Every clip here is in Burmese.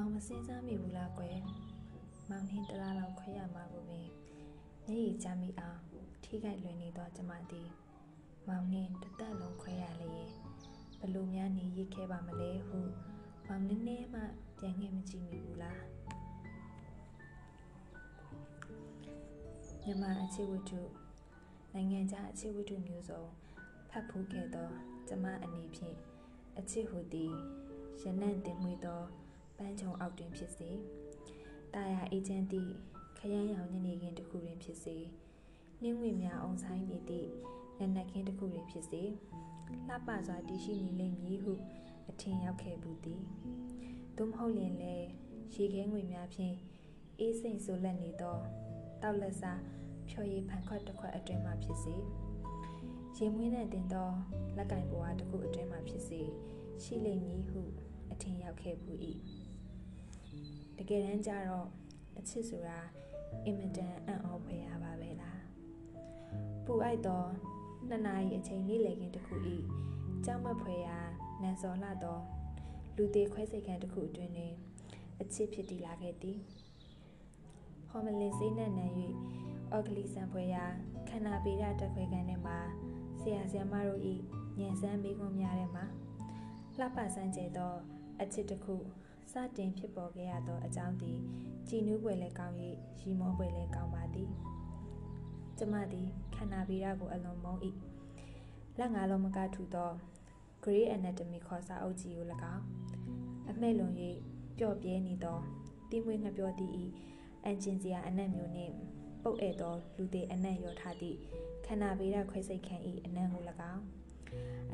မောင်မစင်းစားမိဘူးလားကွယ်မောင်နှင်းတလားလောက်ခွဲရမှာကိုပင်မျက်ရည်ချမိအောင်ထိခိုက်လွင်နေတော့ကျမသည်မောင်နှင်းတသက်လုံးခွဲရလျင်ဘလို့များနေရစ်ခဲ့ပါမလဲဟုမောင်နည်းနည်းမှပြန်ငဲ့မကြည့်မိဘူးလားမြမအခြေဝတ္ထုနိုင်ငံခြားအခြေဝတ္ထုမျိုးစုံဖတ်ဖူးခဲ့သောကျမအနေဖြင့်အချစ်ဟူသည်ရနံ့တင်မွေသော ပန်းချုံအောက်တွင်ဖြစ်စေတာယာအေဂျင့်သည့်ခရမ်းရောင်ညနေခင်းတစ်ခုတွင်ဖြစ်စေနှင်းငွေများအောင်ဆိုင်နေသည့်နက်နက်ခင်းတစ်ခုတွင်ဖြစ်စေလှပစွာတည်ရှိနေလိမ့်မည်ဟုအထင်ရောက်ခဲ့ဘူးသည်သို့မဟုတ်ရင်လည်းရေခဲငွေများဖြင့်အေးစိမ်ဆိုလက်နေသောတောက်လက်စားဖြော်ရည်ဖန်ခွက်တစ်ခွက်အတွင်းမှဖြစ်စေရေမွေးနဲ့တင်သောလက်ကင်ဘွားတစ်ခုအတွင်းမှဖြစ်စေရှိလိမ့်မည်ဟုအထင်ရောက်ခဲ့ဘူး၏ တကယ်တမ်းကျတော့အချစ်ဆိုတာအင်မတန်အံ့ဩဖွယ်ရပါပဲလားပူအိုက်သောနှစ်နာရီအချိန်လေးလေကင်းတစ်ခု၏ကြောက်မဖွယ်ရာနန်စော်လှသောလူသေးခွဲစိတ်ခံတစ်ခုအတွင်းတွင်အချစ်ဖြစ်တည်လာခဲ့သည်ဟော်မလင်စိနဲ့နံ၍အော်ဂလီဆန်ဖွယ်ရာခန္ဓာပေရတက်ခွဲကန်ထဲမှာဆရာဆရာမတို့၏ညံစမ်းမိခွန်းများထဲမှာလှပဆန်းကျဲသောအချစ်တစ်ခု စတင်ဖြစ်ပေါ်ခဲ့ရသောအကြောင်းသည်ကြည်နူးပွေလည်းကောင်း၍ရီမောပွေလည်းကောင်းပါသည်ကျမသည်ခန္ဓာဗီရကိုအလွန်မုန်း၏လက်ငါလုံးမကထူသော Grey Anatomy ခေါ်စာအုပ်ကြီးကို၎င်းအမှဲ့လွန်၍ပျော့ပြဲနေသောတိမွေးငပြောသည့်ဤအန်ဂျင်စရာအနက်မျိုးနှင့်ပုတ်ဧသောလူသေးအနက်ရောထားသည့်ခန္ဓာဗေဒခွဲစိတ်ခံ၏အနံကို၎င်း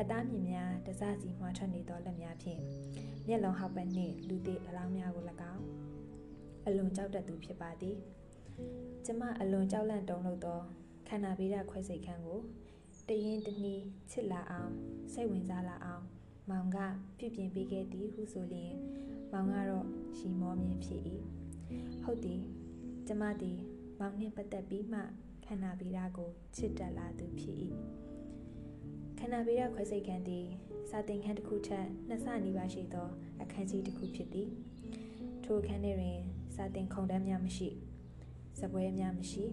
အသားမြင်များတစစီမှထွက်နေသောလက်များဖြင့်မျက်လုံးဟောက်ပတ်နှင့်လူသေးအလောင်းများကို၎င်းအလွန်ကြောက်တတ်သူဖြစ်ပါသည်ကျမအလွန်ကြောက်လန့်တုန်လှုပ်သောခန္ဓာဗေဒခွဲစိတ်ခံကိုတရင်တနည်းချစ်လာအောင်စိတ်ဝင်စားလာအောင်မောင်ကပြုပြင်ပေးခဲ့သည်ဟုဆိုလျင် မောင်ကတော့ရှီမောမြင်ဖြစ်၏ဟုတ်သည်ကျမသည်မောင်နှင့်ပတ်သက်ပြီးမှခန္ဓာဗေဒကိုချစ်တက်လာသူဖြစ်၏ ခန္ဓာဗေဒခွဲစိတ်ခံသည်စာသင်ခန်းတစ်ခုထက်နှစ်ဆနီးပါးရှိသော အခန်းကြီးတစ်ခုဖြစ်သည်ထိုအခန်းထဲတွင် စာသင်ခုံတန်းများမရှိစပွဲများမရှိ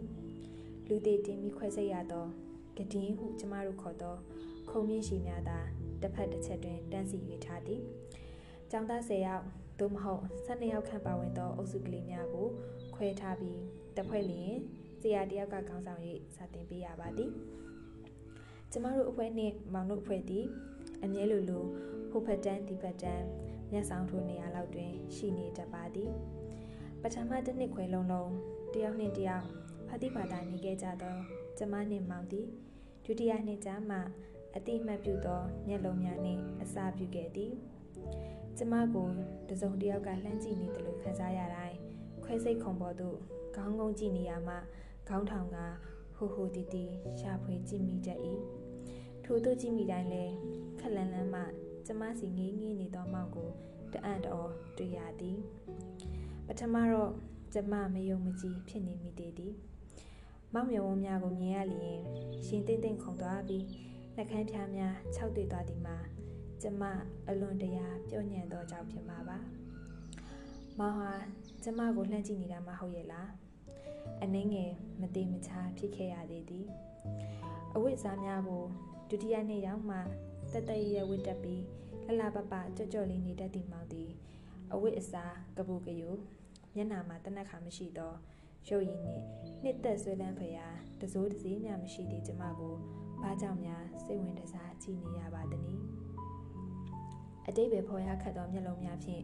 လူသေးတင်ပြီးခွဲစိတ်ရသောကဒင်းဟုကျမတို့ခေါ်သော ခုံမြင့်ရှိများသာတစ်ဖက်တစ်ချက်တွင်တန်းစီ၍ထားသည်။ကျောင်းသား10ယောက်သို့မဟုတ်12ယောက်ခန့်ပါဝင်သောအုပ်စုကလေးများကို ခွဲထားပြီးတစ်ဖွဲ့လျင်ဆရာတယောက်ကခေါင်းဆောင်၍စာသင်ပေးရပါသည်။ ကျမတို့အဖွဲ့နှင့်မောင်တို့အဖွဲ့သည်အမြဲလိုလိုဟိုဖက်တန်းဒီဖက်တန်းမျက်ဆောင်ထိုးနေရာလောက်တွင် ရှိနေတတ်ပါသည်။ပထမတစ်နှစ်ခွဲလုံးလုံးတယောက်နှင့်တယောက်ဖတိပါတာနေခဲ့ကြသောကျမနှင့်မောင်သည်ဒုတိယနှစ်ကြာမှအတိမတ်ပြုသောမျက်လုံးများနှင့်အစာပြုခဲ့သည်ကျမကိုတစုံတစ်ယောက်ကလှမ်းကြည့်နေတယ်လို့ခံစားရတိုင်းခွဲစိတ်ခုံပေါ်သို့ခေါင်းငုံကြည့်နေရမှခေါင်းထောင်ကဟိုဟိုတီတီရှာဖွေကြည့်မိတတ်၏ ထို့သို့ကြည့်မိတိုင်းလဲခက်လန်းလန်းမှကျမစီငေးငေးနေသောမောင်ကိုတအံ့တော်တွေ့ရသည် ပထမတော့ကျမမယုံမကြည်ဖြစ်နေမိသေးသည်မောက်မြဝန်းများကိုမြင်ရလျင်ရှင်သိမ့်သိမ့်ခုန်သွားပြီးနှကန်းဖြားများခြောက်တွေ့သွားသည်မှာကျမအလွန်တရာပျော့ညံ့သောကြောင့်ဖြစ်မှာပါ။မောင်ဟာကျမကိုလှမ်းကြည့်နေတာမဟုတ်ရဲ့လား။အနှင်းငယ်မသေးမချာဖြစ်ခဲ့ရသေးသည်။အဝိစားများကို ဒုတိယနေ့ရောက်မှတတရရဝတ်တက်ပြီးလလပပကြော့ကြော့လေးနေတတ်သည်မောင်သည်အဝိအစားကပူကယူမျက်နာမှာတနက်ခါမရှိသောရုပ်ရည်နှင့်နှစ်သက်ဆွေးလန်းဖွယ်ရာတစိုးတစည်းများမရှိသည့်ကျမကိုဘာကြောင့်များစိတ်ဝင်တစားကြည့်နေရပါသနည်းအတိတ်ပဲဖော်ရခတ်သောမျက်လုံးများဖြင့်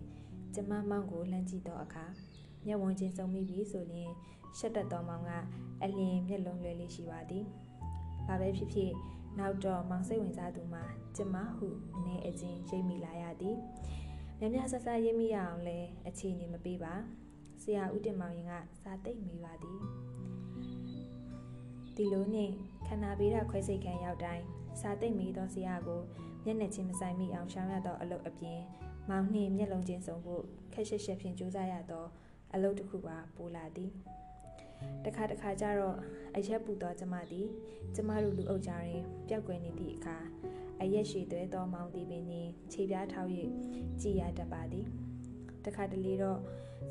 ကျမမောင်ကိုလှမ်းကြည့်သောအခါမျက်ဝန်းချင်းစုံမိပြီဆိုရင်ရှက်တက်သောမောင်ကအလင်းမျက်လုံးလွယ်လေးရှိပါသည်။ဘာပဲဖြစ်ဖြစ် နောက်တော့မောင်စိတ်ဝင်စားသူမှာကျမဟုအနေအချင်းရိပ်မိလာရသည်။မြမဆဆရိပ်မိရအောင်လဲအခြေအနေမပေးပါ။ဆရာဦးတင်မောင်ရင်ကစာသိမ့်မိပါသည်ဒီလိုနှင့်ခန္ဓာဗေဒခွဲစိတ်ခံရောက်တိုင်းစာသိမ့်မိသောဆရာကိုမျက်နှာချင်းမဆိုင်မိအောင်ရှောင်ရသောအလုပ်အပြင်မောင်နှင့်မျက်လုံးချင်းစုံဖို့ခက်ရှက်ရှက်ဖြင့်ကြိုးစားရသောအလုပ်တစ်ခုပါပိုလာသည် တခါတခါကျတော့အရက်ပူသောကျမသည်ကျမတို့လူအုပ်ကြားတွင်ပျောက်ကွယ်နေသည့်အခါအရက်ရှိသွဲသောမောင်သည်ပင်နှင့်ခြေပြားထောက်၍ကြည်ရတတ်ပါသည်တတခါတလေတော့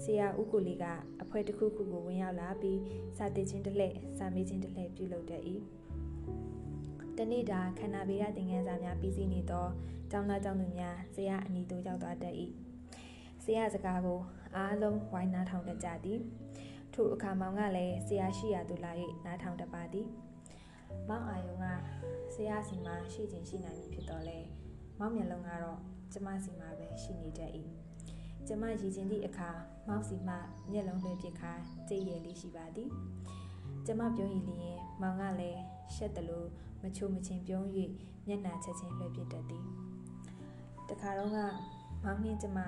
ဆရာဦးကိုလီကအဖွဲတစ်ခုခုကိုဝင်ရောက်လာပြီးစာတည်ခြင်းတစ်လှည့်စာမေးခြင်းတစ်လှည့်ပြုလုပ်တတ်၏တနေ့တာခန္ဓာဗေဒသင်ခန်းစာများပြီးစီးနေသောကျောင်းသားကျောင်းသူများဆရာအနီတို့ရောက်သွားတတ်၏ဆရာစကားကိုအားလုံးဝိုင်းနားထောင်တတ်ကြသည် ထို့အခါမောင်ကလည်းဆရာရှိရာသို့လာ၍နားထောင်တတ်ပါသည်မောင်အာယုံကဆရာစီမှာရှိခြင်းရှိနိုင်မည်ဖြစ်တော်လဲမောင်မျက်လုံးကတော့ကျမစီမှာပဲရှိနေတတ်၏ကျမရည်ချင်းသည့်အခါမောင်စီမှမျက်လုံးလွှဲပစ်ခါကြည်ရည်လေးရှိပါသည်ကျမပြောရည်လျင်မောင်ကလည်းရှက်တယ်လို့မချိုမချင်းပြုံး၍မျက်နှာချက်ချင်းလွှဲပစ်တတ်သည်တခါတော့ကမောင်နှင်းကျမ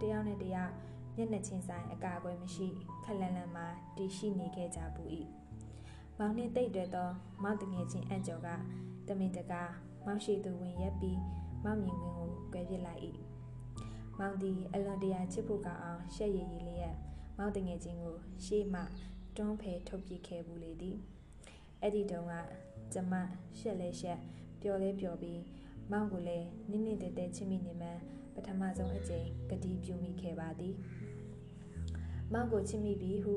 တယောက်နဲ့တယောက် မျက်နှာချင်းဆိုင်အကာအကွယ်မရှိခက်လန်လန်မှာတည်ရှိနေခဲ့ကြပူ၏မောင်နှင်းတိတ်တွဲသောမောင်တငယ်ချင်းအံ့ကျော်ကတမင်တကာမောင်ရှိသူဝင်ရက်ပြီးမောင်မြင်ဝင်ကိုကွဲပြစ်လိုက်၏မောင်သည်အလွန်တရာချစ်ဖို့ကောင်းအောင်ရှက်ရည်ရည်လျက်မောင်တငယ်ချင်းကိုရှေ့မှတွန်းဖယ်ထုတ်ပစ်ခဲ့ဘူးလေသည်အဲ့ဒီတုန်းကကျမရှက်လဲရှက်ပျော်လဲပျော်ပြီးမောင်ကိုလည်းနင်းနင်းတဲတဲချစ်မိနေမှပထမဆုံးအကြိမ်ဂတိပြုမိခဲ့ပါသည် မောင်ကိုချစ်မိပြီဟု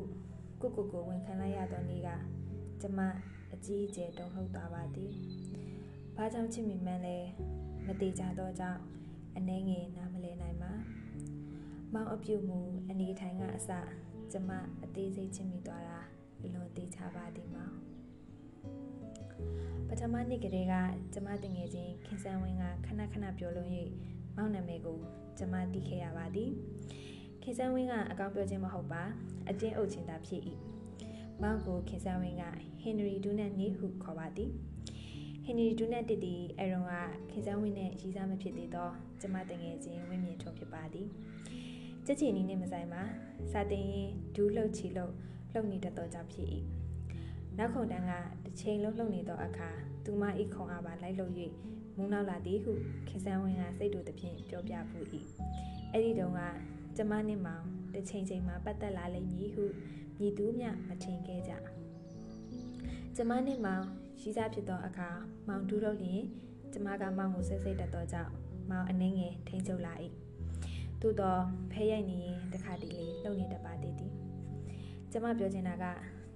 ကိုကိုကိုဝန်ခံလိုက်ရသောနေ့ကကျမအကြီးအကျယ်တုန်လှုပ်သွားပါသည်။ဘာကြောင့်ချစ်မိမှန်းလဲမသေးကြတော့ကြောင့်အနှဲငယ်နားမလဲနိုင်ပါ။မောင်အပြုတ်မှုအနေထိုင်ကအစကျမအသေးစိတ်ချစ်မိသွားတာလွန်သေးချပါသည်မောင်။ပထမနေ့ကတည်းကကျမတငယ်ချင်းခင်ဆန်းဝင်းကခဏခဏပြောလို့၍မောင်နာမည်ကိုကျမသိခဲ့ရပါသည်။ ခင်ဆန်းဝင်းကအကောင်းပြောခြင်းမဟုတ်ပါအကျဉ်းအုပ်ခြင်းသာဖြစ်၏မောင်ကိုခင်ဆန်းဝင်းကဟင်နရီဒူနတ်နေဟုခေါ်ပါသည်ဟင်နရီဒူနတ်တစ်သည်အရုံကခင်ဆန်းဝင်းနဲ့ရီစားမဖြစ်သေးသောကျမတငယ်ချင်းဝင်းမြင့်ထုံဖြစ်ပါသည်ကြက်ချီနီးနဲ့မဆိုင်ပါစာတင်ရင်ဒူးလှုပ်ချီလှုပ်လှုပ်နေတတ်သောကြောင့်ဖြစ်၏နောက်ခုံတန်းကတစ်ချိန်လုံးလှုပ်နေသောအခါသူမဤခုံအားပါလိုက်လို့၍မူးနောက်လာသည်ဟုခင်ဆန်းဝင်းကစိတ်တူသဖြင့်ပြောပြဖူး၏အဲ့ဒီတုန်းက ကျမနဲ့မောင်တစ်ချိန်ချိန်မှာပတ်သက်လာလိမ့်မည်ဟုမြည်သူမျှမထင်ခဲ့ကြကျမနဲ့မောင်ရှိစားဖြစ်သောအခါမောင်ဒူးတော့လျင်ကျမကမောင်ကိုစိတ်စိတ်တက်တော့ကြောင့်မောင်အနှင်းငယ်ထိန်ချုပ်လာ၏သို့တော့ဖဲရိုက်နေရင်တခါတလေလှုပ်နေတပါသေးသည်ကျမပြောချင်တာက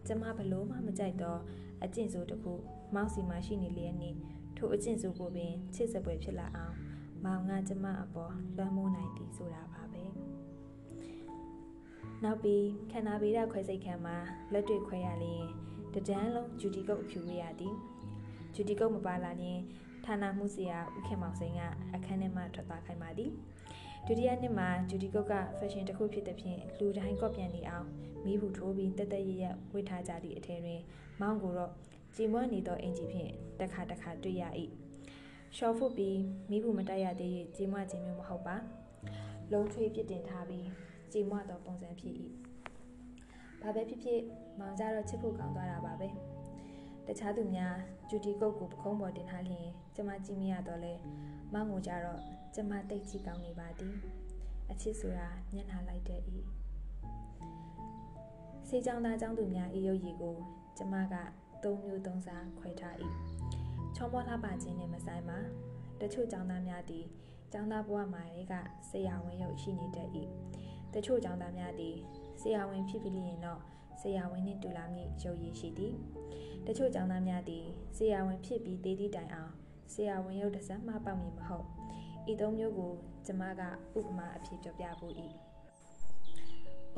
ကျမဘလို့မှမကြိုက်တော့အကျင့်ဆိုတစ်ခုမောင်စီမှာရှိနေလျက်နေထိုအကျင့်ဆိုကိုပင်ချစ်စပွဲဖြစ်လာအောင်မောင်ကကျမအပေါ်လွှမ်းမိုးနိုင်သည်ဆိုတာပါပဲ နောက်ပြီးခန္ဓာဗေဒခွဲစိတ်ခံမှာလက်တွေ့ခွဲရလျင်တဒန်းလုံးဂျူတီကုတ်အဖြူဝေးရသည်ဂျူတီကုတ်မပါလာရင်ဌာနမှုစရာဥခင်မောင်စိန်ကအခန်းထဲမှထွက်သွားခိုင်းပါသည်ဒုတိယနှစ်မှာဂျူဒီကုတ်ကဖက်ရှင်တစ်ခုဖြစ်တဲ့ဖြင့်လူတိုင်းကော့ပြန်နေအောင်မိဘူးထိုးပြီးတက်တက်ရရဝတ်ထားကြသည့်အထည်တွင်မောင်းကိုတော့ကြည်မွနေသောအင်ဂျီဖြင့်တစ်ခါတစ်ခါတွေ့ရ၏ရှော့ဖုတ်ပြီးမိဘူးမတက်ရသေး၍ကြည်မွခြင်းမျိုးမဟုတ်ပါလုံးထွေးပြစ်တင်ထားပြီး ကြေမွသောပုံစံဖြစ်၏ဘာပဲဖြစ်ဖြစ်မောင်ကြတော့ချစ်ဖို့ကောင်းသွားတာပါပဲတခြားသူများဂျူတီကုတ်ကိုပခုံးပေါ်တင်ထားလျင်ကျမကြည့်မရတော့လဲမောင်ကိုကြတော့ကျမတိတ်ကြည့်ကောင်းနေပါသည်အချစ်ဆိုတာမျက်နှာလိုက်တတ်၏စေချောင်းသားချောင်းသူများဤရုပ်ရည်ကို ကျမကသုံးမျိုးသုံးစားခွဲထား၏ချောမောလှပခြင်းနဲ့မဆိုင်ပါတချို့ចောင်းသားများသည်ចောင်းသားဘဝမှာတွေကဆရာဝန်ရုပ်ရှိနေတတ်၏ တချို့ចောင်းသားများသည်ဆရာဝန်ဖြစ်ပြီးလျင်တော့ဆရာဝန်နှင့်တူလာမည့်ရုပ်ရည်ရှိသည်တချို့ចောင်းသားများသည်ဆရာဝန်ဖြစ်ပြီးတည်သည့်တိုင်အောင်ဆရာဝန်ရုပ်တစ်စက်မှပေါက်မည်မဟုတ်ဤသုံးမျိုးကိုကျမကဥပမာအဖြစ်ပြောပြဖို့၏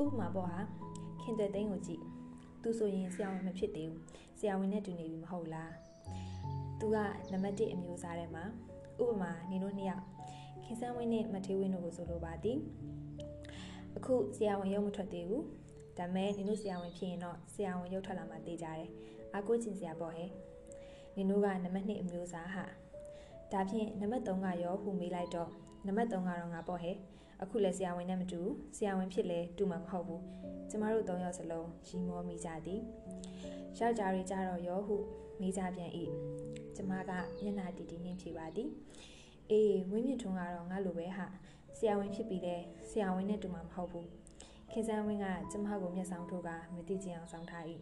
ဥပမာပေါ်ဟာခင်တဲ့သိန်းကိုကြည့်သူဆိုရင်ဆရာဝန်မဖြစ်သေးဘူးဆရာဝန်နဲ့တူနေပြီမဟုတ်လားသူကနံပါတ်1အမျိုးအစားထဲမှာဥပမာနေတို့နှစ်ယောက်ခင်ဆန်းဝင်းနဲ့မထေးဝင်းတို့ကိုဆိုလိုပါသည် အခုဆရာဝန်ရုပ်မထွက်သေးဘူးဒါမဲ့နင်တို့ဆရာဝန်ဖြစ်ရင်တော့ဆရာဝန်ရုပ်ထွက်လာမှသိကြတယ်အာကိုချင်းဆရာပေါ့ဟဲ့နင်တို့ကနံပါတ်2အမျိုးအစားဟာဒါဖြင့်နံပါတ်3ကရောဟူမေးလိုက်တော့နံပါတ်3ကတော့ငါပေါ့ဟဲ့အခုလည်းဆရာဝန်နဲ့မတူဆရာဝန်ဖြစ်လဲတူမှာမဟုတ်ဘူးကျမတို့၃ယောက်စလုံးရီမောမိကြသည်ယောက်ျားတွေကြတော့ရောဟုမိကြပြန်၏ကျမကမျက်နှာတီတီနှင်းဖြေပါသည်အေးဝင်းမြင့်ထွန်းကတော့ငါလိုပဲဟာဆ ရာဝန်ဖြစ်ပြီးလဲဆရာဝန်နဲ့တူမှာမဟုတ်ဘူးခင်စန်းဝင်းကကျမကိုမျက်စောင်းထိုးကမသိချင်အောင်ဆောင်ထား၏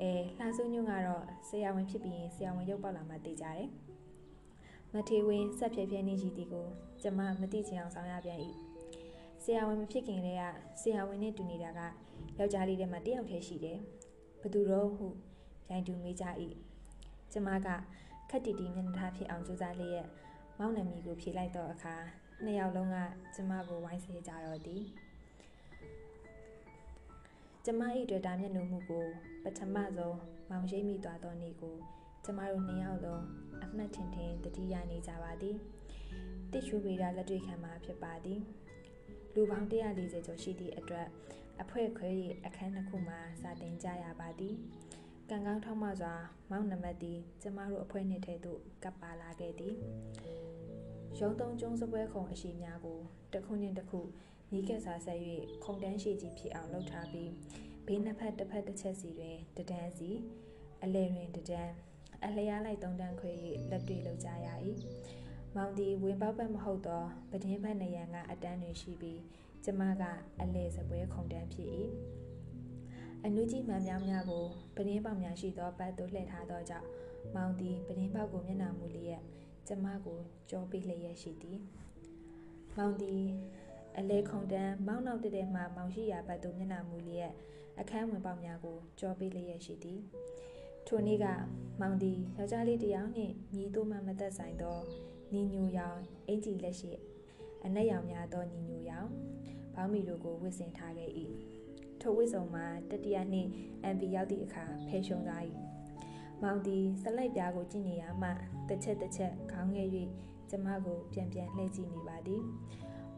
အဲလှဆူးညွန့်ကတော့ဆရာဝန်ဖြစ်ပြီးရင်ဆရာဝန်ရုပ်ပေါက်လာမှသိကြတယ်မထေဝင်းဆက်ဖြဲဖြဲနေရှိသည်ကိုကျမမသိချင်အောင်ဆောင်ရပြန်၏ဆရာဝန်မဖြစ်ခင်တည်းကဆရာဝန်နဲ့တူနေတာကယောက်ျားလေးထဲမှာတယောက်တည်းရှိတယ်ဘသူတော့ဟုရိုင်တူမေးကြ၏ကျမကခက်တီတီမျက်နှာထားဖြစ်အောင်ကြိုးစားလျက်မောင်နှမီကိုဖြေလိုက်တော့အခါ နှစ်ယောက်လုံးကကျမကိုဝိုင်းဆဲကြတော့သည်ကျမ၏တွေ့တာမျက်နှာမှုကိုပထမဆုံးမောင်ရှိမိသွားသောနေ့ကိုကျမတို့နှစ်ယောက်လုံးအမှတ်ထင်ထင်တတိယနေကြပါသည်တစ်ချူဗေဒလက်တွေ့ခံမှာဖြစ်ပါသည်လူပေါင်း140ကျော်ရှိသည့်အတွက်အဖွဲ့ခွဲ၏အခန်းတစ်ခုမှာစာတင်ကြရပါသည်ကံကောင်းထောက်မှစွာမောင်နမတ်သည်ကျမတို့အဖွဲ့နှစ်ထဲသို့ကပ်ပါလာခဲ့သည် ရုံးသုံးကျုံးစပွဲခုံအရှိများကိုတစ်ခုနှင့်တစ်ခုနီးကက်စာဆက်၍ခုံတန်းရှိကြီးဖြစ်အောင်လုပ်ထားပြီးဘေးနှစ်ဖက်တစ်ဖက်တစ်ချက်စီတွင်တဒန်းစီအလဲတွင်တဒန်းအလျားလိုက်သုံးတန်းခွဲ၍လက်တွေ့လုပ်ကြရ၏မောင်သည်ဝင်ပေါက်ပတ်မဟုတ်သောပဒင်းဖက်နေရန်ကအတန်းတွင်ရှိပြီးကျမကအလဲစပွဲခုံတန်းဖြစ်၏အနုကြီးမှန်များများကိုပဒင်းပေါက်များရှိသောပတ်သို့လှည့်ထားသောကြောင့်မောင်သည်ပဒင်းပေါက်ကိုမျက်နှာမူလျက် ကျမကိုကြောပေးလျက်ရှိသည်မောင်သည်အလဲခုံတန်းမောင်းနောက်တတဲ့မှမောင်ရှိရာဘက်သို့မျက်နှာမူလျက်အခန်းဝင်ပေါက်များကိုကြောပေးလျက်ရှိသည်ထိုနေ့ကမောင်သည်ယောက်ျားလေးတစ်ယောက်နှင့်ညီတို့မှမသက်ဆိုင်သောညီညူရောင်အင်ကြီးလက်ရှိအနက်ရောင်များသောညီညူရောင်ဘောင်းမီတို့ကိုဝစ်ဆင်ထားခဲ့၏ထိုဝစ်စုံမှာတတိယနှစ် MP ရောက်သည့်အခါဖဲရှုံးသွား၏ မောင်သည်စလိုက်ပြားကိုကြည့်နေရမှတစ်ချက်တစ်ချက်ခေါင်းငယ်၍ကျမကိုပြန်ပြန်လှည့်ကြည့်နေပါသည်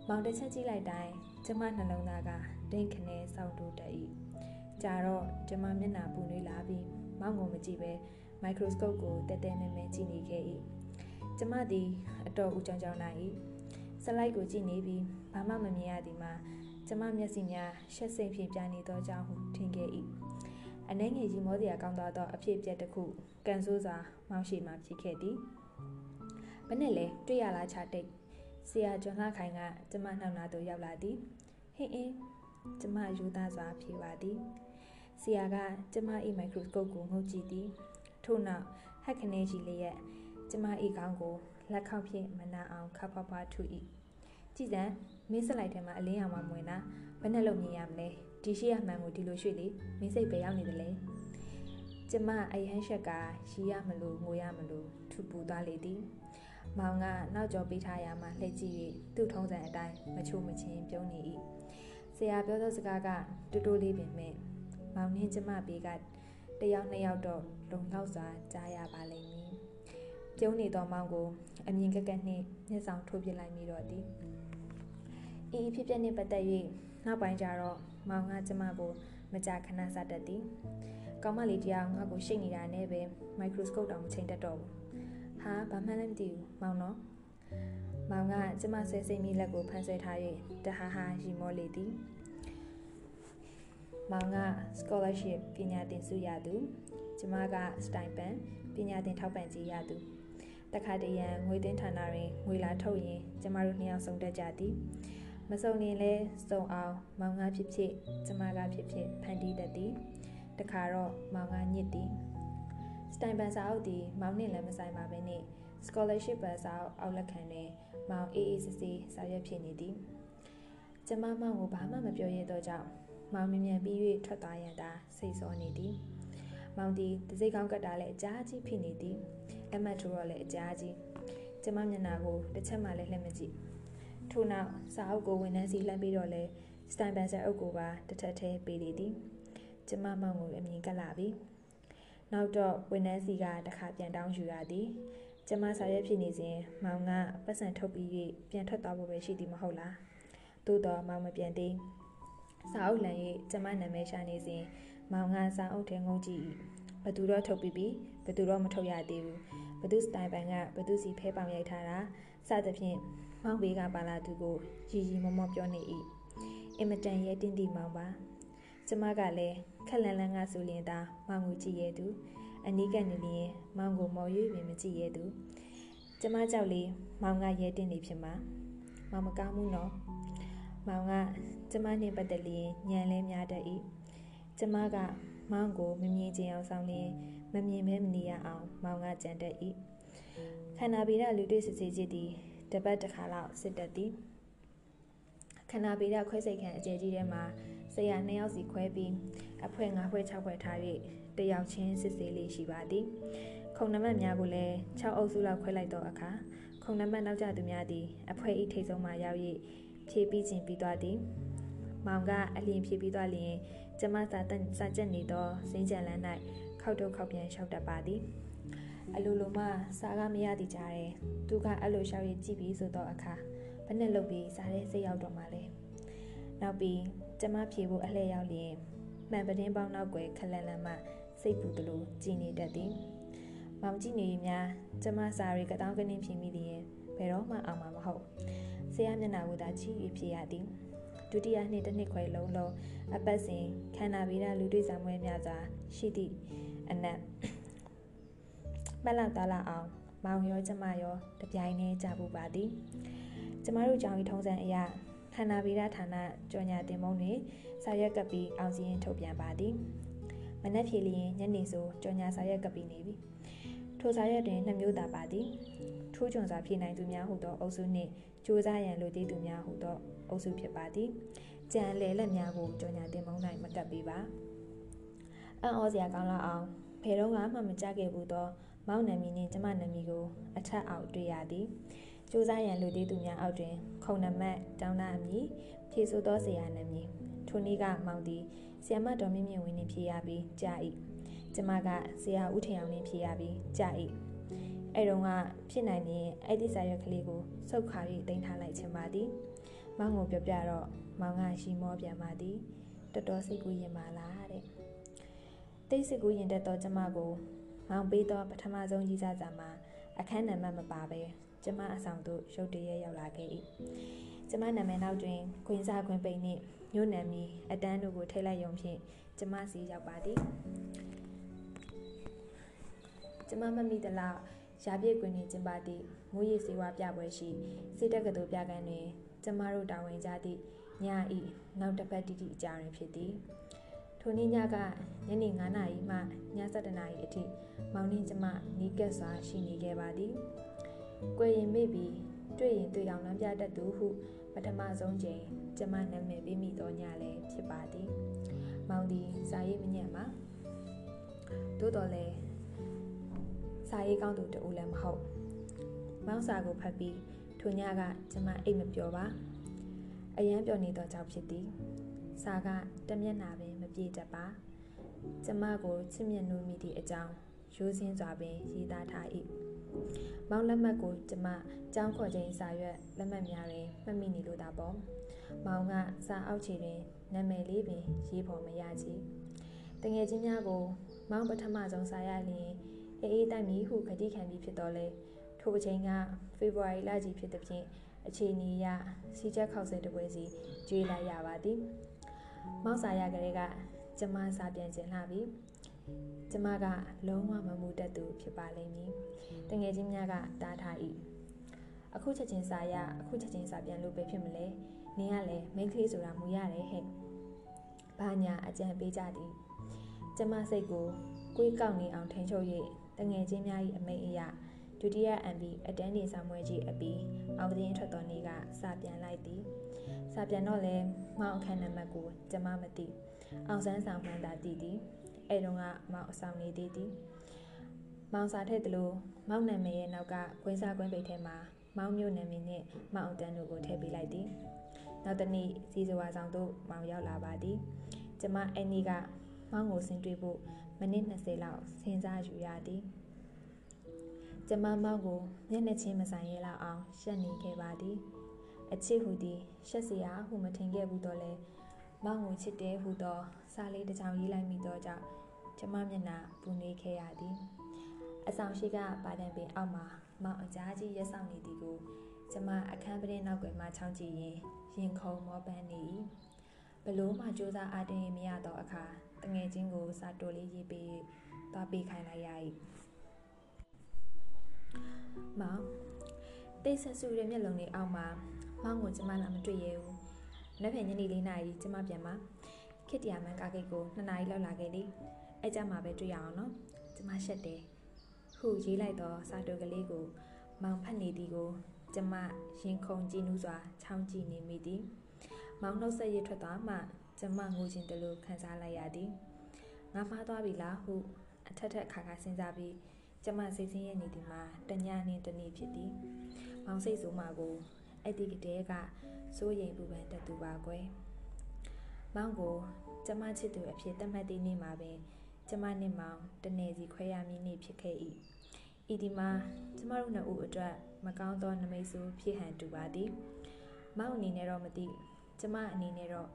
မောင်တစ်ချက်ကြည့်လိုက်တိုင်းကျမနှလုံးသားကဒိတ်ခနဲစောင့်တိုးတတ်၏ကြာတော့ကျမမျက်နှာပူနွေးလာပြီးမောင်ကိုမကြည့်ပဲမိုက်ခရိုစကုပ်ကိုတဲတဲမဲမဲကြည့်နေခဲ့၏ကျမသည်အတော်ဦးကြောင်ကြောင်နိုင်၏စလိုက်ကိုကြည့်နေပြီးဘာမှမမြင်ရသည်မှာကျမမျက်စိများရှက်စိမ်ဖြင့်ပြနေသောကြောင့်ဟုထင်ခဲ့၏ အနှဲငယ်ကြီးမောစရာကောင်းသောအဖြစ်အပျက်တစ်ခုကန်ဆိုးစွာမောင်းရှိမှဖြစ်ခဲ့သည်ဘယ်နဲ့လဲတွေ့ရလားချတိတ်ဆရာကျွမ်းလှခိုင်ကကျမနှောက်နာသို့ရောက်လာသည်ဟင်းအင်းကျမယူသားစွာဖြေပါသည်ဆရာကကျမ၏မိုက်ခရိုစကုပ်ကိုငုတ်ကြည့်သည်ထို့နောက်ဟက်ခနဲကြီးလေးရဲ့ကျမ၏ခေါင်းကိုလက်ခေါက်ဖြင့်မနာအောင်ခပ်ဖွားဖွားထူ၏ကြည်စံမင်းစလိုက်ထဲမှာအလင်းရောင်မှမဝင်တာဘယ်နဲ့လုပ်မြင်ရမလဲ ဒီရှိရမှန်ကိုဒီလိုရွှေ့လေမင်းစိတ်ပဲရောက်နေတယ်လေကျမအယဟန်ရှက်ကရီးရမလို့ငိုရမလို့ထူပူသွားလေသည်မောင်ကနောက်ကျော်ပေးထားရမှလှည့်ကြည့်၍သူ့ထုံးစံအတိုင်းမချို့မချင်းပြုံးနေ၏ဆရာပြောသောစကားကတူတူလေးပင်မဲ့မောင်နှင်းကျမဘေးကတယောက်နှစ်ယောက်တော့လုံလောက်စွာကြားရပါလိမ့်မည်ပြုံးနေသောမောင်ကိုအမြင်ကက်ကက်နှင့်မျက်ဆောင်ထိုးပြလိုက်မိတော့သည်ဤဖြစ်ပျက်နှင့်ပတ်သက်၍ နောက်ပိုင်းကျတော့မောင်ကကျမကိုမကြာခဏစတတ်သည်ကောင်းမလေးတရားငါ့ကိုရှိတ်နေတာနဲ့ပဲမိုက်ခရိုစကုပ်တောင်မချိန်တတ်တော့ဘူးဟာဘာမှလည်းမသိဘူးမောင်နော်မောင်ကကျမဆွဲစိတ်မိလက်ကိုဖန်ဆဲထား၍တဟာဟာရီမောလေသည်မောင်က scholarship ပညာသင်ဆုရသူကျမက stipend ပညာသင်ထောက်ပံ့ကြေးရသူတခါတရံငွေတင်းဌာနတွင်ငွေလာထုတ်ရင်ကျမတို့နှစ်ယောက်ဆုံးတက်ကြသည် မစုံရင်လဲစုံအောင်မောင်ကဖြစ်ဖြစ်ကျမကဖြစ်ဖြစ်ဖန်တီးတတ်သည်တခါတော့မောင်ကညစ်သည်စတိုင်ပန်စာအုပ်သည်မောင်နှင့်လည်းမဆိုင်ပါဘဲနှင့် scholarship ပန်စာအုပ်အောက်လက်ခံတွင်မောင်အေးအေးဆေးဆေးစာရွက်ဖြစ်နေသည်ကျမမောင်ကိုဘာမှမပြောရတော့ကြောင့်မောင်မြင်မြန်ပြီး၍ထွက်သွားရန်သာစိတ်ဆောနေသည်မောင်သည်တစိကောင်းကတ်တာလည်းအကြားကြီးဖြစ်နေသည်အမတ်ထိုးတော့လည်းအကြားကြီးကျမမျက်နှာကိုတစ်ချက်မှလည်းလှည့်မကြည့် ထို့နောက်စာအုပ်ကိုဝန်ထမ်းစီလှမ်းပြီးတော့လဲစတိုင်ပန်ဆာအုပ်ကိုပါတစ်ထက်သေးပေးလေသည်ကျမမောင်ကိုအမြင်ကပ်လာပြီနောက်တော့ဝန်ထမ်းစီကတခါပြန်တောင်းယူရသည်ကျမစာရွက်ဖြစ်နေစဉ်မောင်ကပတ်စံထုတ်ပြီး၍ပြန်ထွက်သွားဖို့ပဲရှိသည်မဟုတ်လားသို့တော့မောင်မပြန်သေးစာအုပ်လန်၍ကျမနာမည်ရှာနေစဉ်မောင်ကစာအုပ်ထဲငုံကြည့်ဘသူတော့ထုတ်ပြီးပြီဘသူတော့မထုတ်ရသေးဘူးဘသူစတိုင်ပန်ကဘသူစီဖဲပောင်ရိုက်ထားတာစသဖြင့် မောင်ဘေးကပါလာသူကိုရီရီမောမောပြောနေ၏အင်မတန်ရဲတင်းတီမောင်ပါကျမကလည်းခက်လန်လန်ကဆိုရင်သာမောင်ကိုကြည့်ရသူအနီးကနေလျင်မောင်ကိုမော်ရွေးပင်မကြည့်ရသူကျမကြောက်လေမောင်ကရဲတင်းနေဖြစ်မှာမောင်မကောင်းဘူးနော်မောင်ကကျမနှင့်ပတ်သက်လျင်ညံလဲများတတ်၏ကျမကမောင်ကိုမမြင်ချင်အောင်ဆောင်လျင်မမြင်မဲမနေရအောင်မောင်ကကြံတတ်၏ခန္ဓာဗီဒလူတွေ့စစ်စစ်ကြည့်သည် တပတ်တစ်ခါလောက်စစ်တတ်သည်ခန္ဓာဗေဒခွဲစိတ်ခန့်အကျယ်ကြီးထဲမှာဆရာနှစ်ယောက်စီခွဲပြီးအဖွဲ၅ဖွဲ၆ဖွဲထား၍တယောက်ချင်းစစ်ဆေးလေးရှိပါသည်ခုံနံပါတ်များကိုလည်း6အုပ်စုလောက်ခွဲလိုက်တော့အခါခုံနံပါတ်နောက်ကျသူများသည်အဖွဲဤထိတ်ဆုံးမှရောက်၍ဖြည့်ပြီးခြင်းပြီးသွားသည်မောင်ကအလျင်ဖြည့်ပြီးသွားလျင်ကျမစာတစာချက်နေသောစင်းကြံလန်း၌ခောက်တော့ခောက်ပြန်လျှောက်တတ်ပါသည် အလိုလိုမှစာကမရသည်ကြတယ်သူကအဲ့လိုလျှောက်ရကြည့်ပြီးဆိုတော့အခါဘယ်နဲ့လုပ်ပြီးစားတဲ့စိတ်ရောက်တော့မှလဲနောက်ပြီးကျမဖြေဖို့အလှည့်ရောက်လျင်မှန်ပတင်းပေါင်းနောက်ွယ်ခလန်လန်မှစိတ်ပူသလိုကြည်နေတတ်သည်မောင်ကြည့်နေများကျမစာရီကတောင်းကနင်းဖြေမိလျင်ဘယ်တော့မှအောင်မှာမဟုတ်ဆရာမျက်နှာကိုသာချီ၍ဖြေရသည်ဒုတိယနှစ်တစ်နှစ်ခွဲလုံးလုံးအပတ်စဉ်ခန္ဓာဗေဒလူတွေ့ဆောင်ပွဲများစွာရှိသည့်အနက် မလောက်သားလာအောင်မောင်ရောကျမရောတပြိုင်တည်းကြဖို့ပါသည်ကျမတို့ကြောင့်ဤထုံးစံအရာခန္ဓာဗေဒဌာနကြော်ညာတင်မုံတွင်စာရွက်ကပ်ပြီးအောင်စီရင်ထုတ်ပြန်ပါသည်မနက်ဖြေလျင်ညနေဆိုကြော်ညာစာရွက်ကပ်ပြီးနေပြီထိုစာရွက်တွင်နှစ်မျိုးသာပါသည်ထူးချွန်စွာဖြေနိုင်သူများဟုသောအုပ်စုနှင့်စူးစမ်းရန်လိုသေးသူများဟုသောအုပ်စုဖြစ်ပါသည်ကြံလေလက်များကိုကြော်ညာတင်မုံ၌မကပ်ပေးပါအံ့ဩစရာကောင်းလောက်အောင်ဘယ်တော့မှမကြခဲ့ဘူးသော မောင်နမီနှင့်ကျမနမီကိုအထက်အောက်တွေ့ရသည်စူးစမ်းရန်လူသေးသူများအောက်တွင် ခုံနမတ်တောင်းနာအမည်ဖြေဆိုသောဆရာနမည်ထိုနည်းကမောင်သည်ဆီယမတော်မြင့်မြင့်ဝင်းနှင့်ဖြေရပြီးကြာ၏ကျမကဆရာဦးထင်အောင်နှင့်ဖြေရပြီးကြာ၏အဲ့တော့ကဖြစ်နိုင်ရင်အဲ့ဒီစာရွက်ကလေးကိုစုတ်ခါ၍တင်ထားလိုက်ချင်ပါသည်မောင်ကိုပြောပြတော့မောင်ကရှီမောပြန်ပါသည်တော်တော်စိတ်ကူးရင်ပါလားတဲ့တိတ်စိတ်ကူးရင်တက်တော့ကျမကို မောင်ပေးသောပထမဆုံးကြီးစားစာမှာအခန်းနံပါတ်မပါပဲကျမအဆောင်သို့ရုတ်တရက်ရောက်လာခဲ့၏ကျမနာမည်နောက်တွင်ခွင်စားခွင်ပိန်နှင့်မြို့နယ်မီအတန်းတို့ကိုထိလိုက်ရုံဖြင့်ကျမစီရောက်ပါသည်ကျမမမိသလောက်ရာပြည့်ကွင်းနေကျင်းပသည့်မူရည်စေဝါပြပွဲရှိစေတက်ကတူပြကန်းတွင်ကျမတို့တာဝန်ကြသည့်ညဤနောက်တစ်ပတ်တိတိအကြရင်ဖြစ်သည် ထိုနေ့ညကညနေ9နာရီမှည7နာရီအထိမောင်နှင်းကျမနီးကပ်စွာရှိနေခဲ့ပါသည်။ကိုရင်မိပြီးတွေ့ရင်တွေ့အောင်လမ်းပြတတ်သူဟုပထမဆုံးချိန်ကျမနာမည်ပေးမိသောညလည်းဖြစ်ပါသည်။မောင်သည်စာရေးမညံ့ပါ။သို့တော်လည်းစာရေးကောင်းသူတူလည်းမဟုတ်။မောင်စာကိုဖတ်ပြီးထိုညကကျမအိတ်မပျော်ပါ။အရန်ပျော်နေသောကြောင့်ဖြစ်သည်။စာကတမျက်နာပင်မ ပြေတတ်ပါ။ကျမကိုချစ်မြတ်နိုးမိသည့်အကြောင်းရိုးစင်းစွာပင်ရေးသားထား၏။မောင်လက်မှတ်ကိုကျမကြောင်းခေါ်ခြင်းစာရွက်လက်မှတ်များတွင်မှတ်မိနေလို့သာပေါ့။မောင်ကစာအောက်ခြေတွင်နာမည်လေးပင်ရေးဖော်မရချေ။တငယ်ချင်းများကို မောင်ပထမဆုံးစာရလျင်အေးအေးတိုက်မီဟုခတိခံပြီးဖြစ်တော်လဲထိုအချိန်ကဖေဖော်ဝါရီလကြီးဖြစ်သည်ဖြင့်အခြေအနေအရစီချက်ခောက်ဆဲတပွဲစီကျွေးလိုက်ရပါသည်။ မောင်စာရကလေးကကျမစာပြန်ကျင်လာပြီ။ကျမကလုံးဝမမှုတတ်သူဖြစ်ပါလိမ့်မည်တငယ်ချင်းများကတားထား၏အခုချက်ချင်းစာရအခုချက်ချင်းစာပြန်လို့ပဲဖြစ်မလဲနင်ကလည်းမိန်းကလေးဆိုတာမူရတယ်ဟဲ့ဘာညာအကြံပေးကြသည်ကျမစိတ်ကိုကိုယ်ကောက်နေအောင်ထိန်ချုပ်၍တငယ်ချင်းများ၏အမိန်အရာဒုတိယ MB အတန်းနေဆောင်မွဲကြီးအပြီးအောင်တင်းထွက်တော်နေ့ကစာပြန်လိုက်သည် စာပြန်တော့လဲမောင်အခန်းနံပါတ်ကိုကျမမသိအောင်ဆန်းဆောင်မှန်းသာတည်သည်အဲ့တုန်းကမောင်အဆောင်နေသေးသည်မောင်စာထည့်သလိုမောင်နာမည်ရဲ့နောက်ကကွင်းစားကွင်းပိတ်ထဲမှာမောင်မျိုးနာမည်နဲ့မောင်အတန်းတို့ကိုထည့်ပေးလိုက်သည်နောက်တနေ့စီစွာဆောင်သို့မောင်ရောက်လာပါသည်ကျမအဲ့နေ့ကမောင်ကိုဆင်းတွေ့ဖို့မိနစ်20လောက်စဉ်းစားယူရသည်ကျမမောင်ကိုမျက်နှာချင်းမဆိုင်ရဲလောက်အောင်ရှက်နေခဲ့ပါသည် အချစ်ဟူသည်ရှက်စရာဟုမထင်ခဲ့ဘူးတော့လဲမောင်ကိုချစ်တယ်ဟူသောစာလေးတစ်ချောင်းရေးလိုက်မိသောကြောင့်ကျမမျက်နှာပူနေခဲ့ရသည်အဆောင်ရှိကပါတံပင်အောက်မှာမောင်အကြားကြီးရက်ဆောင်နေသည်ကိုကျမအခန်းပရင်နောက်ွယ်မှချောင်းကြည့်ရင်ရင်ခုန်မောပန်းနေ၏ဘလို့မှစူးစမ်းအားတင်းမရသောအခါတငယ်ချင်းကိုစာတိုလေးရေးပေးသွားပေးခိုင်းလိုက်ရ၏မောင်တိတ်ဆက်စုရဲ့မျက်လုံးလေးအောက်မှာ မောင်ကိုကျမလာမတွေ့ရဘူး။နောက်ပြန်ညနေ၄နာရီကျမပြန်မှာခစ်တရာမန်ကားဂိတ်ကို2နာရီလောက်လာခဲ့လေ။အဲကြမှာပဲတွေ့ရအောင်နော်။ကျမရှက်တယ်။ခုရေးလိုက်တော့စာတိုကလေးကိုမောင်ဖတ်နေသည်ကိုကျမရင်ခုန်ကြည့်နူးစွာချောင်းကြည့်နေမိသည်။မောင်နှုတ်ဆက်ရထွက်သွားမှကျမငိုခြင်းတလို့ခံစားလိုက်ရသည်ငါမှားသွားပြီလားဟုအထက်ထက်ခါခါစဉ်းစားပြီးကျမစိတ်ဆင်းရဲနေသည်မှာတညနှင့်တနေ့ဖြစ်သည်မောင်စိတ်ဆိုးမှကို အဲ့ဒီကတည်းကစိုးရိမ်ပူပန်တတ်သူပါကွယ်မောင်ကိုကျမချစ်သူအဖြစ်သတ်မှတ်သည့်နေ့မှာပင်ကျမနှင့်မောင်တနေစီခွဲရမည်နေ့ဖြစ်ခဲ့၏ဤဒီမှာကျမတို့နှစ်ဦးအတွက်မကောင်းသောနမိတ်ဆိုးဖြစ်ဟန်တူပါသည်မောင်အနေနဲ့တော့မသိကျမအနေနဲ့တော့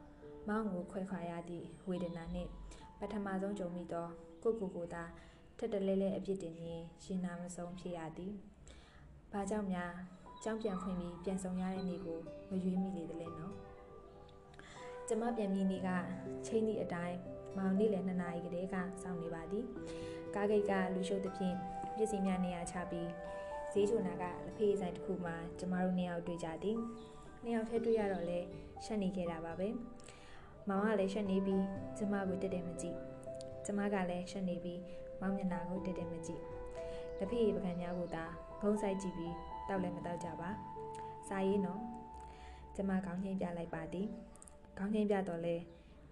မောင်ကိုခွဲခွာရသည့်ဝေဒနာနှင့်ပထမဆုံးကြုံမိသောကိုကိုကိုသာထက်တလဲလဲအပြစ်တင်ရင်ရှင်နာမဆုံးဖြစ်ရသည်။ဘာကြောင့်များ ကြောင်းပြန်ဖွင့်ပြီးပြန်ဆောင်ရတဲ့နေ့ကိုမရွေးမိလေတလဲနော်။ကျမပြန်ပြီးနေ့ကချိန်သည့်အတိုင်းမောင်နေ့လယ်2နာရီကတည်းကစောင့်နေပါသည်။ကားဂိတ်ကလူရှုပ်သဖြင့်ပစ္စည်းများနေရာချပြီးဈေးချိုနာကလက်ဖေးဆိုင်တစ်ခုမှာကျမတို့နှစ်ယောက်တွေ့ကြသည်။နှစ်ယောက်ထဲတွေ့ရတော့လဲရှက်နေခဲ့တာပါပဲ။မောင်ကလည်းရှက်နေပြီးကျမကိုတက်တယ်မကြည့်။ကျမကလည်းရှက်နေပြီးမောင်မျက်နှာကိုတက်တက်မကြည့်။လက်ဖေးပကံများကိုသာဂုံးဆိုင်ကြည့်ပြီး တောက်လည်းမတောက်ကြပါ။စာရေးနော်။ကျမခေါင်းချင်းပြလိုက်ပါသည်။ခေါင်းချင်းပြတော့လဲ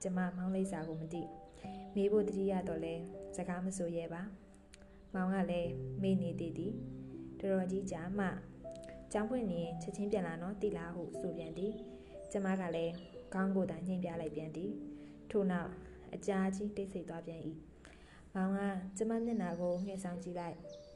ကျမမောင်လိပ်စာကိုမသိ။မေးဖို့တတိယတော့လဲစကားမဆိုရဲပါ။မောင်ကလည်းမေးနေသေးသည်။တော်တော်ကြီးကြာမှကျောင်းဖွင့်နေရင်ချက်ချင်းပြန်လာနော်တိလားဟုဆိုပြန်သည်။ကျမကလည်းခေါင်းကိုသာညှိပြလိုက်ပြန်သည်။ထို့နောက်အကြာကြီးတိတ်ဆိတ်သွားပြန်၏။မောင်ကကျမမျက်နှာကိုငှက်ဆောင်ကြည့်လိုက်။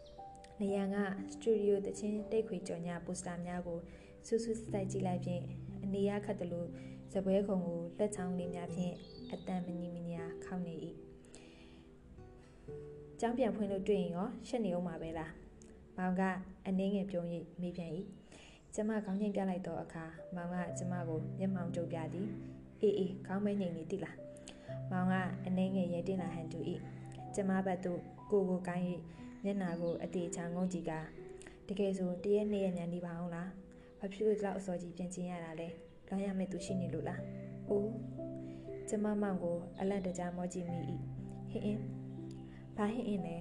နေရန်ကစတူဒီယိုတချင်းတိတ်ခွေကြော်ညာပိုစတာများကိုစူးစူးစိုက်ကြည့်လိုက်ဖြင့်အနေရခတ်တယ်လို့ဇပွဲခုံကိုလက်ချောင်းလေးများဖြင့်အတန်မညီမညာခောက်နေ၏။ကျောင်းပြန်ဖွင့်လို့တွေ့ရင်ရောရှက်နေအောင်မှာပဲလား။မောင်ကအနှင်းငယ်ပြုံး၍မိပြန်၏။ကျမခေါင်းငိမ့်ပြလိုက်တော့အခါမောင်ကကျမကိုမျက်မှောင်ကြုတ်ပြသည်။အေးအေးခေါင်းမဲငိမ့်နေတိလား။မောင်ကအနှင်းငယ်ရဲတင်လာဟန်တူ၏။ကျမဘက်သို့ကိုကိုကိုင်း၍ မျက်နာကိုအတေချာငုံကြည့်ကတကယ်ဆိုတရက်နှစ်ရက်ညနေပါအောင်လား။ဘာဖြစ်လို့ဒီလောက်အစောကြီးပြန်ကျင်ရတာလဲ။လောင်းရမယ့်သူရှိနေလို့လား။အိုးကျမမောင်ကိုအလန့်တကြားမောကြည့်မိ၏။ဟင်းအင်းဘာဟင်းအင်းလဲ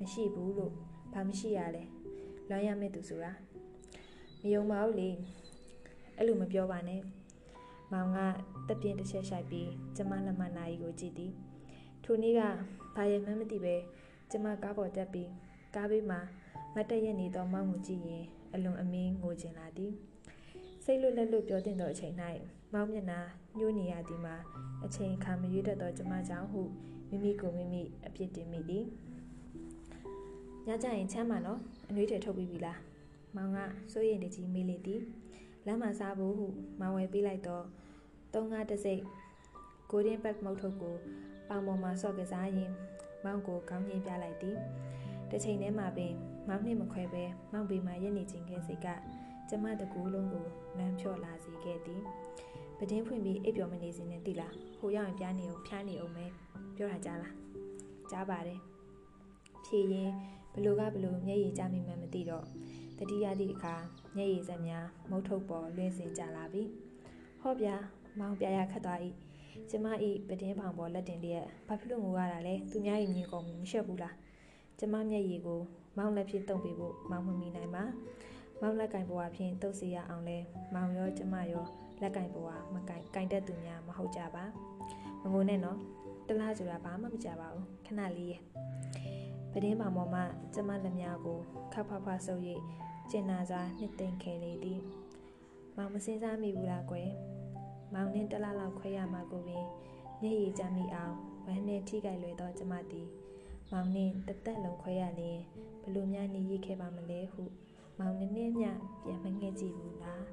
မရှိဘူးလို့ဘာမရှိရလဲ။လောင်းရမယ့်သူဆိုတာမယုံပါဘူးလေအဲ့လိုမပြောပါနဲ့မောင်ကတက်ပြင်းတစ်ချက်ရှိုက်ပြီးကျမလက်မနာရီကိုကြည့်သည်ထိုနေ့ကဘာရမှန်းမသိပဲ ကျမကားပေါ်တက်ပြီးကားဘေးမှာမတ်တရက်နေသောမောင်ကိုကြည့်ရင်အလွန်အမင်းငိုကျင်လာသည်စိတ်လွတ်လက်လွတ်ပြောတင်သောအချိန်၌မောင်မျက်နှာညှိုးနေရသည်မှာအချိန်ခါမရွေးတတ်သောကျမကြောင့်ဟုမိမိကိုမိမိအပြစ်တင်မိသည်ညကြရင်ချမ်းပါနော်အနှွေးတွေထုတ်ပြီးပြီလားမောင်ကစိုးရိမ်တကြီးမေးလေသည်လမ်းမှာစားဖို့ဟုမောင်ဝယ်ပေးလိုက်တော့သုံးငါတစိတ်ကိုရင်ဘက်မုတ်ထုတ်ကိုပေါင်ပေါ်မှာဆော့ကစားရင် မောင်ကိုကောင်းကြီးပြလိုက်သည်တစ်ချိန်တည်းမှာပင်မောင်နှင့်မခွဲပဲမောင်ပေမှာရက်နေခြင်းခဲ့စိတ်ကကျမတကူလုံးကိုလမ်းဖြော့လာစေခဲ့သည်ပဒင်းဖွင့်ပြီးအိပ်ပျော်မနေစင်းနဲ့တိလားဟိုရောက်ရင်ပြားနေအောင်ဖျားနေအောင်ပဲပြောတာကြားလားကြားပါတယ်ဖြေရင်ဘလူကဘလူမျက်ရည်ကျမိမှမသိတော့တတိယသည့်အခါမျက်ရည်စက်များမုတ်ထုတ်ပေါ်လွင့်စင်ကြလာပြီဟော့ဗျာမောင်ပြရခတ်သွား၏ ကျမဤပတင်းဖောင်ပေါ်လက်တင်လျက်ဘာဖြစ်လို့ငိုရတာလဲသူများရင်ညင်ကုန်မရှက်ဘူးလားကျမမျက်ရည်ကိုမောင်လက်ဖြင့်တုံပေးဖို့မောင်မမီနိုင်ပါမောင်လက်ကင်ဘွားဖြင့်တုပ်စီရအောင်လဲမောင်ရောကျမရောလက်ကင်ဘွားမကင်ကင်တတ်သူများမဟုတ်ကြပါမငိုနဲ့နော်တလားဆိုတာဘာမှမကြပါဘူးခဏလေးရဲ့ပတင်းပါမော်မှကျမလက်များကိုခပ်ဖဖဆုပ်၍ကျင်နာစွာနှစ်သိမ့်ခဲ့လေသည်မောင်မစင်စားမိဘူးလားကွယ် မောင်နှင်းတလားလောက်ခွဲရမှာကိုပင်မျက်ရည်ကျမိအောင်ဝမ်းနဲ့ထိကြိုက်လွယ်သောကျမသည်မောင်နှင်းတသက်လုံးခွဲရလျင်ဘလို့များနေရခဲ့ပါမလဲဟုမောင်နှင်းနဲ့မျှပြန်မငဲ့ကြည့်ဘူးလား